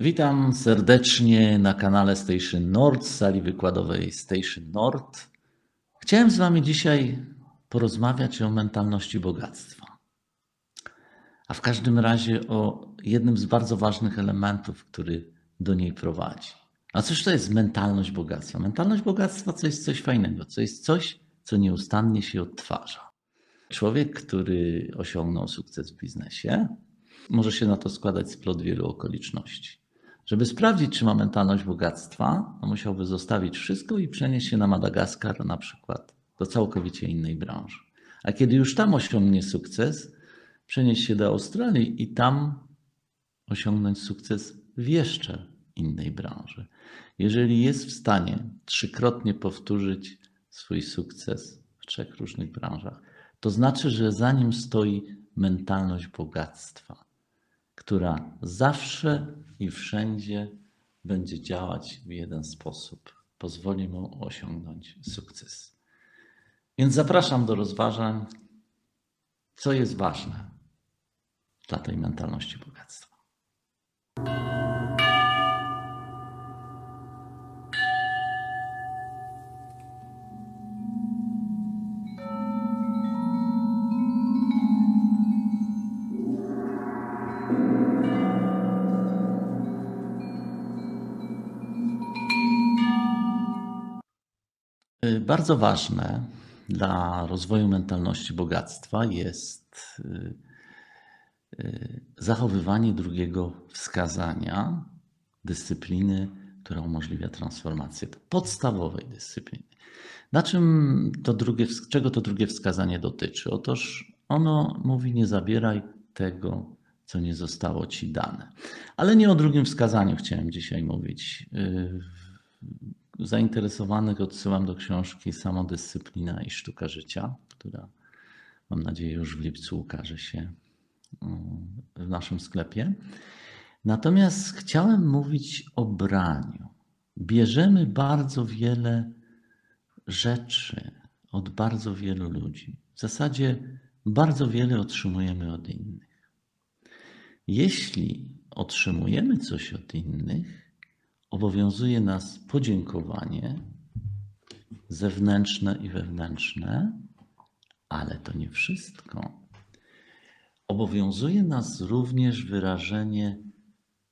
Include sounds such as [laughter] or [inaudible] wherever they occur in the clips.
Witam serdecznie na kanale Station Nord, sali wykładowej Station Nord. Chciałem z Wami dzisiaj porozmawiać o mentalności bogactwa. A w każdym razie o jednym z bardzo ważnych elementów, który do niej prowadzi. A cóż to jest mentalność bogactwa? Mentalność bogactwa to jest coś fajnego, to jest coś, co nieustannie się odtwarza. Człowiek, który osiągnął sukces w biznesie, może się na to składać splot wielu okoliczności. Żeby sprawdzić, czy ma mentalność bogactwa, musiałby zostawić wszystko i przenieść się na Madagaskar na przykład do całkowicie innej branży. A kiedy już tam osiągnie sukces, przenieść się do Australii i tam osiągnąć sukces w jeszcze innej branży. Jeżeli jest w stanie trzykrotnie powtórzyć swój sukces w trzech różnych branżach, to znaczy, że za nim stoi mentalność bogactwa, która zawsze i wszędzie będzie działać w jeden sposób. Pozwoli mu osiągnąć sukces. Więc zapraszam do rozważań, co jest ważne dla tej mentalności bogactwa. Bardzo ważne dla rozwoju mentalności bogactwa jest y, y, zachowywanie drugiego wskazania, dyscypliny, która umożliwia transformację, podstawowej dyscypliny. Na czym to drugie, czego to drugie wskazanie dotyczy? Otóż ono mówi: Nie zabieraj tego, co nie zostało ci dane. Ale nie o drugim wskazaniu chciałem dzisiaj mówić zainteresowanych odsyłam do książki Samodyscyplina i sztuka życia, która mam nadzieję już w lipcu ukaże się mm, w naszym sklepie. Natomiast chciałem mówić o braniu. Bierzemy bardzo wiele rzeczy od bardzo wielu ludzi. W zasadzie bardzo wiele otrzymujemy od innych. Jeśli otrzymujemy coś od innych, obowiązuje nas podziękowanie zewnętrzne i wewnętrzne, ale to nie wszystko. Obowiązuje nas również wyrażenie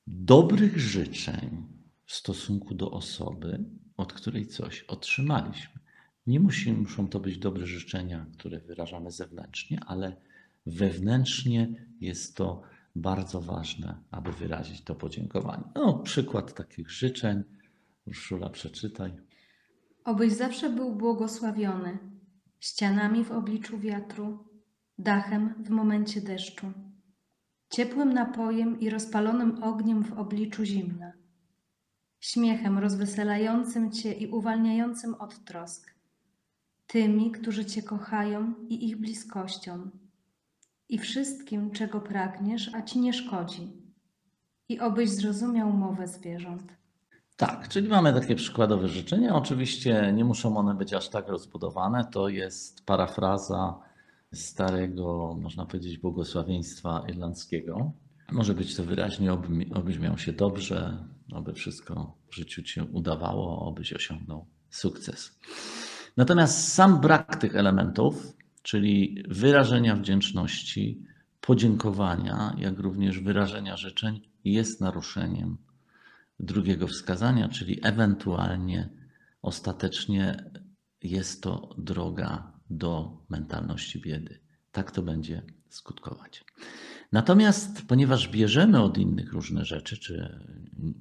dobrych życzeń w stosunku do osoby, od której coś otrzymaliśmy. Nie musi, muszą to być dobre życzenia, które wyrażamy zewnętrznie, ale wewnętrznie jest to bardzo ważne, aby wyrazić to podziękowanie. No, przykład takich życzeń. Urszula, przeczytaj. Obyś zawsze był błogosławiony, ścianami w obliczu wiatru, dachem w momencie deszczu, ciepłym napojem i rozpalonym ogniem w obliczu zimna, śmiechem rozweselającym Cię i uwalniającym od trosk, tymi, którzy Cię kochają i ich bliskością i wszystkim, czego pragniesz, a ci nie szkodzi, i obyś zrozumiał mowę zwierząt. Tak, czyli mamy takie przykładowe życzenia. Oczywiście nie muszą one być aż tak rozbudowane. To jest parafraza starego, można powiedzieć, błogosławieństwa irlandzkiego. Może być to wyraźnie, oby, obyś miał się dobrze, aby wszystko w życiu ci udawało, obyś osiągnął sukces. Natomiast sam brak tych elementów czyli wyrażenia wdzięczności, podziękowania, jak również wyrażenia życzeń, jest naruszeniem drugiego wskazania, czyli ewentualnie ostatecznie jest to droga do mentalności biedy. Tak to będzie skutkować. Natomiast ponieważ bierzemy od innych różne rzeczy, czy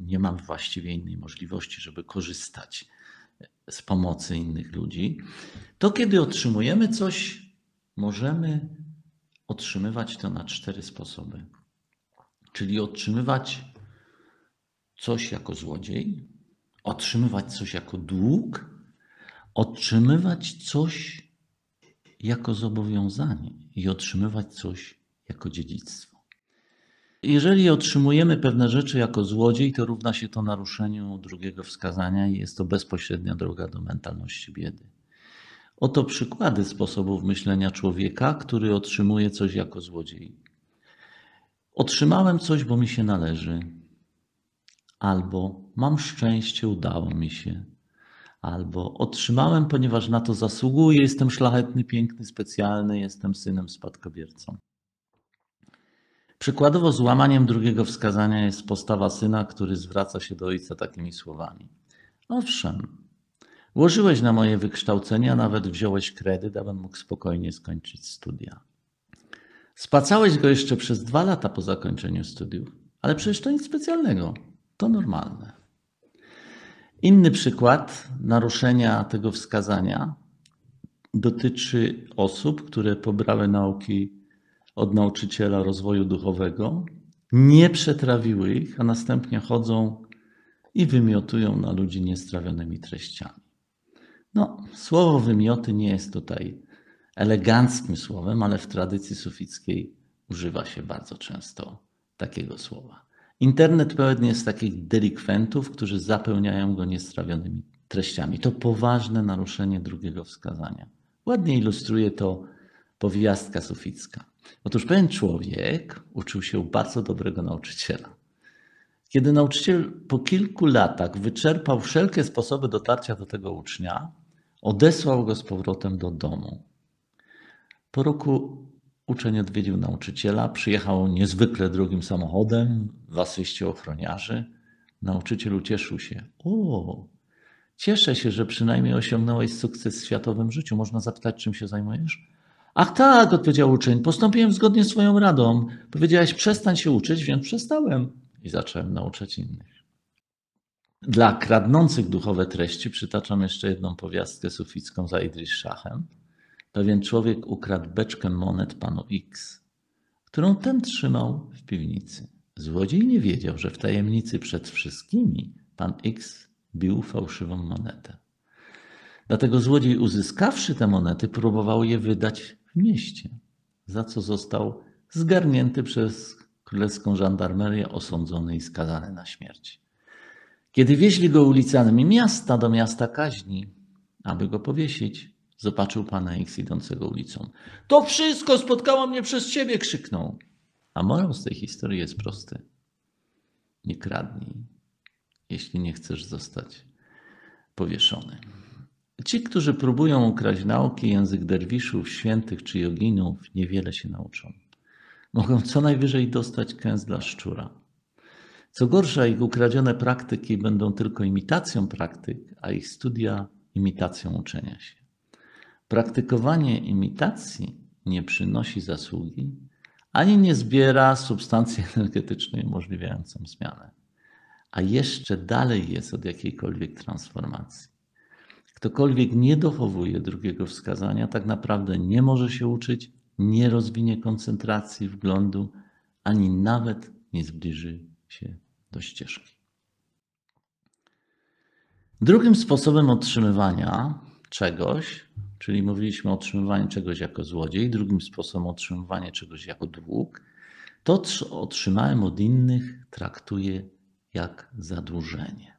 nie mamy właściwie innej możliwości, żeby korzystać z pomocy innych ludzi, to kiedy otrzymujemy coś, możemy otrzymywać to na cztery sposoby. Czyli otrzymywać coś jako złodziej, otrzymywać coś jako dług, otrzymywać coś jako zobowiązanie i otrzymywać coś jako dziedzictwo. Jeżeli otrzymujemy pewne rzeczy jako złodziej, to równa się to naruszeniu drugiego wskazania i jest to bezpośrednia droga do mentalności biedy. Oto przykłady sposobów myślenia człowieka, który otrzymuje coś jako złodziej. Otrzymałem coś, bo mi się należy. albo mam szczęście, udało mi się, albo otrzymałem, ponieważ na to zasługuję, jestem szlachetny, piękny, specjalny, jestem synem spadkobiercą. Przykładowo złamaniem drugiego wskazania jest postawa syna, który zwraca się do ojca takimi słowami. Owszem, włożyłeś na moje wykształcenie, a nawet wziąłeś kredyt, abym mógł spokojnie skończyć studia. Spłacałeś go jeszcze przez dwa lata po zakończeniu studiów, ale przecież to nic specjalnego, to normalne. Inny przykład naruszenia tego wskazania dotyczy osób, które pobrały nauki od nauczyciela rozwoju duchowego, nie przetrawiły ich, a następnie chodzą i wymiotują na ludzi niestrawionymi treściami. No, słowo wymioty nie jest tutaj eleganckim słowem, ale w tradycji sufickiej używa się bardzo często takiego słowa. Internet pełen jest takich delikwentów, którzy zapełniają go niestrawionymi treściami. To poważne naruszenie drugiego wskazania. Ładnie ilustruje to powiastka suficka. Otóż pewien człowiek uczył się u bardzo dobrego nauczyciela. Kiedy nauczyciel po kilku latach wyczerpał wszelkie sposoby dotarcia do tego ucznia, odesłał go z powrotem do domu. Po roku uczeń odwiedził nauczyciela, przyjechał niezwykle drogim samochodem w asyście ochroniarzy. Nauczyciel ucieszył się. O, cieszę się, że przynajmniej osiągnąłeś sukces w światowym życiu. Można zapytać, czym się zajmujesz? Ach tak, odpowiedział uczeń, postąpiłem zgodnie z swoją radą. Powiedziałeś, przestań się uczyć, więc przestałem i zacząłem nauczać innych. Dla kradnących duchowe treści przytaczam jeszcze jedną powiastkę suficką za Idris Szachem. Pewien człowiek ukradł beczkę monet panu X, którą ten trzymał w piwnicy. Złodziej nie wiedział, że w tajemnicy przed wszystkimi pan X bił fałszywą monetę. Dlatego złodziej, uzyskawszy te monety, próbował je wydać w mieście, za co został zgarnięty przez królewską żandarmerię, osądzony i skazany na śmierć. Kiedy wieźli go ulicami miasta do miasta kaźni, aby go powiesić, zobaczył pana X idącego ulicą. To wszystko spotkało mnie przez ciebie, krzyknął. A morał z tej historii jest prosty. Nie kradnij, jeśli nie chcesz zostać powieszony. Ci, którzy próbują ukraść nauki, język derwiszów, świętych czy joginów, niewiele się nauczą. Mogą co najwyżej dostać kęs dla szczura. Co gorsza, ich ukradzione praktyki będą tylko imitacją praktyk, a ich studia imitacją uczenia się. Praktykowanie imitacji nie przynosi zasługi, ani nie zbiera substancji [laughs] energetycznej umożliwiającą zmianę, a jeszcze dalej jest od jakiejkolwiek transformacji. Ktokolwiek nie dochowuje drugiego wskazania, tak naprawdę nie może się uczyć, nie rozwinie koncentracji, wglądu, ani nawet nie zbliży się do ścieżki. Drugim sposobem otrzymywania czegoś, czyli mówiliśmy o otrzymywaniu czegoś jako złodziej, drugim sposobem otrzymywania czegoś jako dług, to co otrzymałem od innych traktuję jak zadłużenie.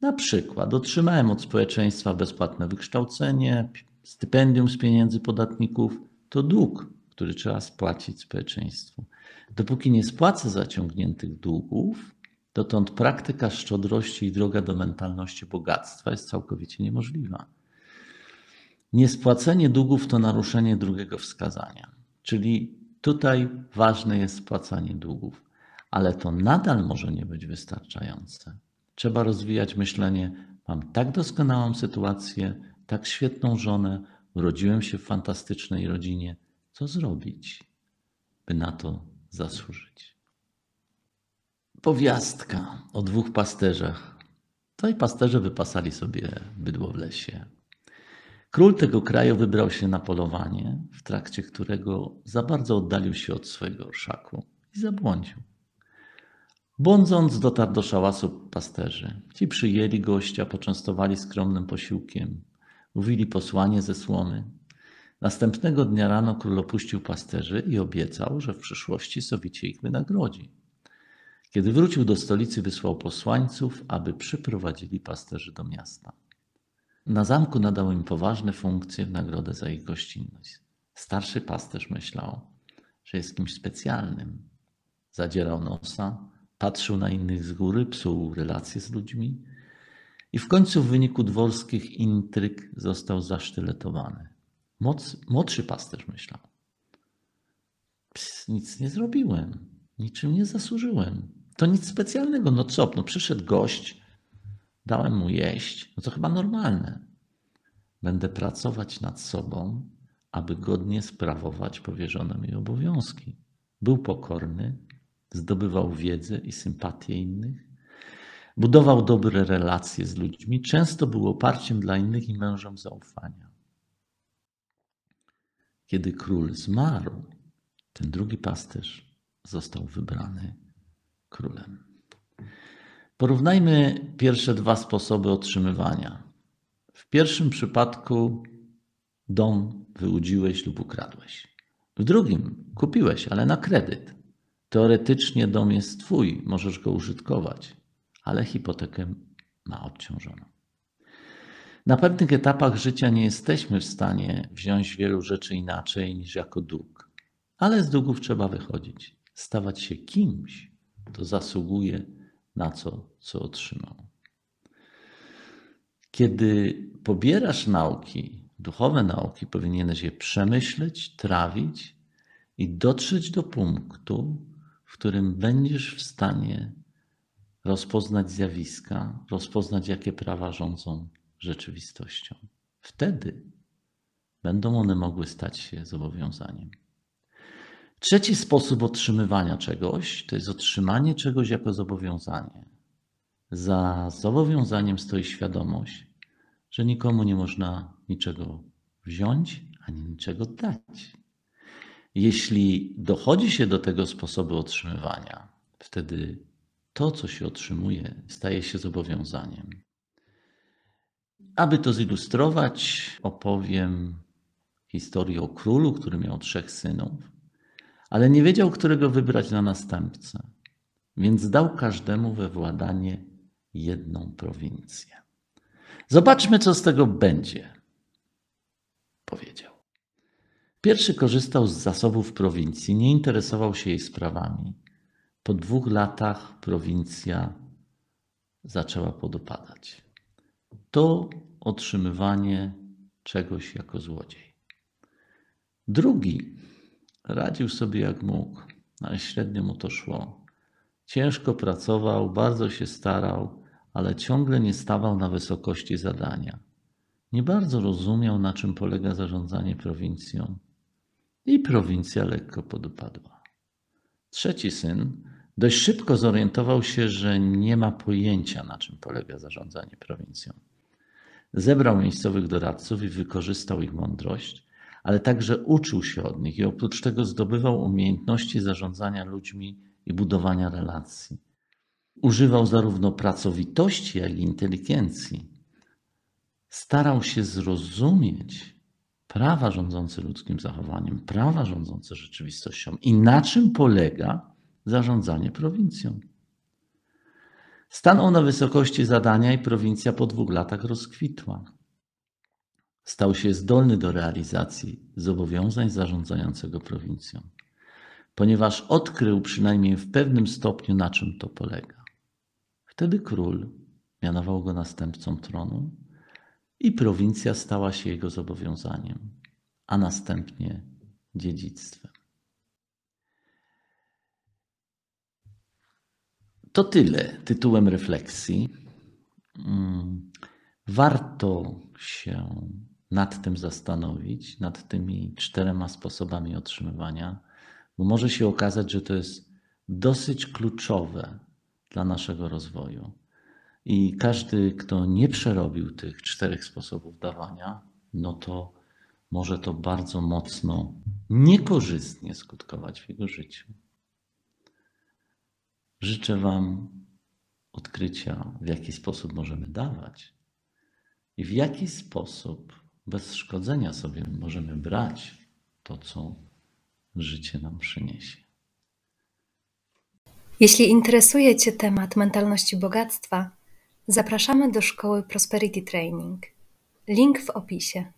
Na przykład otrzymałem od społeczeństwa bezpłatne wykształcenie, stypendium z pieniędzy podatników. To dług, który trzeba spłacić społeczeństwu. Dopóki nie spłacę zaciągniętych długów, dotąd praktyka szczodrości i droga do mentalności bogactwa jest całkowicie niemożliwa. Niespłacenie długów to naruszenie drugiego wskazania, czyli tutaj ważne jest spłacanie długów, ale to nadal może nie być wystarczające. Trzeba rozwijać myślenie: mam tak doskonałą sytuację, tak świetną żonę, urodziłem się w fantastycznej rodzinie. Co zrobić, by na to zasłużyć? Powiastka o dwóch pasterzach. To i pasterze wypasali sobie bydło w lesie. Król tego kraju wybrał się na polowanie, w trakcie którego za bardzo oddalił się od swojego orszaku i zabłądził. Błądząc dotarł do szałasu pasterzy. Ci przyjęli gościa, poczęstowali skromnym posiłkiem, mówili posłanie ze słony. Następnego dnia rano król opuścił pasterzy i obiecał, że w przyszłości sowicie ich wynagrodzi. Kiedy wrócił do stolicy, wysłał posłańców, aby przyprowadzili pasterzy do miasta. Na zamku nadał im poważne funkcje w nagrodę za ich gościnność. Starszy pasterz myślał, że jest kimś specjalnym. Zadzierał nosa, patrzył na innych z góry, psuł relacje z ludźmi i w końcu w wyniku dworskich intryg został zasztyletowany. Moc, młodszy pasterz myślał. Nic nie zrobiłem, niczym nie zasłużyłem. To nic specjalnego. No co, no przyszedł gość, dałem mu jeść. No to chyba normalne. Będę pracować nad sobą, aby godnie sprawować powierzone mi obowiązki. Był pokorny, zdobywał wiedzę i sympatię innych, budował dobre relacje z ludźmi, często był oparciem dla innych i mężem zaufania. Kiedy król zmarł, ten drugi pasterz został wybrany królem. Porównajmy pierwsze dwa sposoby otrzymywania. W pierwszym przypadku dom wyłudziłeś lub ukradłeś. W drugim kupiłeś, ale na kredyt. Teoretycznie dom jest twój, możesz go użytkować, ale hipotekę ma obciążoną. Na pewnych etapach życia nie jesteśmy w stanie wziąć wielu rzeczy inaczej niż jako dług, ale z długów trzeba wychodzić. Stawać się kimś, kto zasługuje na co, co otrzymał. Kiedy pobierasz nauki, duchowe nauki, powinieneś je przemyśleć, trawić i dotrzeć do punktu, w którym będziesz w stanie rozpoznać zjawiska, rozpoznać, jakie prawa rządzą rzeczywistością. Wtedy będą one mogły stać się zobowiązaniem. Trzeci sposób otrzymywania czegoś to jest otrzymanie czegoś jako zobowiązanie. Za zobowiązaniem stoi świadomość, że nikomu nie można niczego wziąć ani niczego dać. Jeśli dochodzi się do tego sposobu otrzymywania, wtedy to, co się otrzymuje, staje się zobowiązaniem. Aby to zilustrować, opowiem historię o królu, który miał trzech synów, ale nie wiedział, którego wybrać na następcę, więc dał każdemu we władanie jedną prowincję. Zobaczmy, co z tego będzie, powiedział. Pierwszy korzystał z zasobów prowincji, nie interesował się jej sprawami. Po dwóch latach prowincja zaczęła podupadać. To otrzymywanie czegoś jako złodziej. Drugi radził sobie jak mógł, ale średnio mu to szło. Ciężko pracował, bardzo się starał, ale ciągle nie stawał na wysokości zadania. Nie bardzo rozumiał, na czym polega zarządzanie prowincją i prowincja lekko podupadła. Trzeci syn dość szybko zorientował się, że nie ma pojęcia, na czym polega zarządzanie prowincją. Zebrał miejscowych doradców i wykorzystał ich mądrość, ale także uczył się od nich i oprócz tego zdobywał umiejętności zarządzania ludźmi i budowania relacji. Używał zarówno pracowitości, jak i inteligencji. Starał się zrozumieć, prawa rządzące ludzkim zachowaniem, prawa rządzące rzeczywistością i na czym polega zarządzanie prowincją. Stanął na wysokości zadania i prowincja po dwóch latach rozkwitła. Stał się zdolny do realizacji zobowiązań zarządzającego prowincją, ponieważ odkrył przynajmniej w pewnym stopniu, na czym to polega. Wtedy król mianował go następcą tronu i prowincja stała się jego zobowiązaniem, a następnie dziedzictwem. To tyle tytułem refleksji. Mm, warto się nad tym zastanowić, nad tymi czterema sposobami otrzymywania, bo może się okazać, że to jest dosyć kluczowe dla naszego rozwoju. I każdy, kto nie przerobił tych czterech sposobów dawania, no to może to bardzo mocno niekorzystnie skutkować w jego życiu. Życzę Wam odkrycia, w jaki sposób możemy dawać i w jaki sposób bez szkodzenia sobie możemy brać to, co życie nam przyniesie. Jeśli interesuje Cię temat mentalności bogactwa, Zapraszamy do szkoły Prosperity Training. Link w opisie.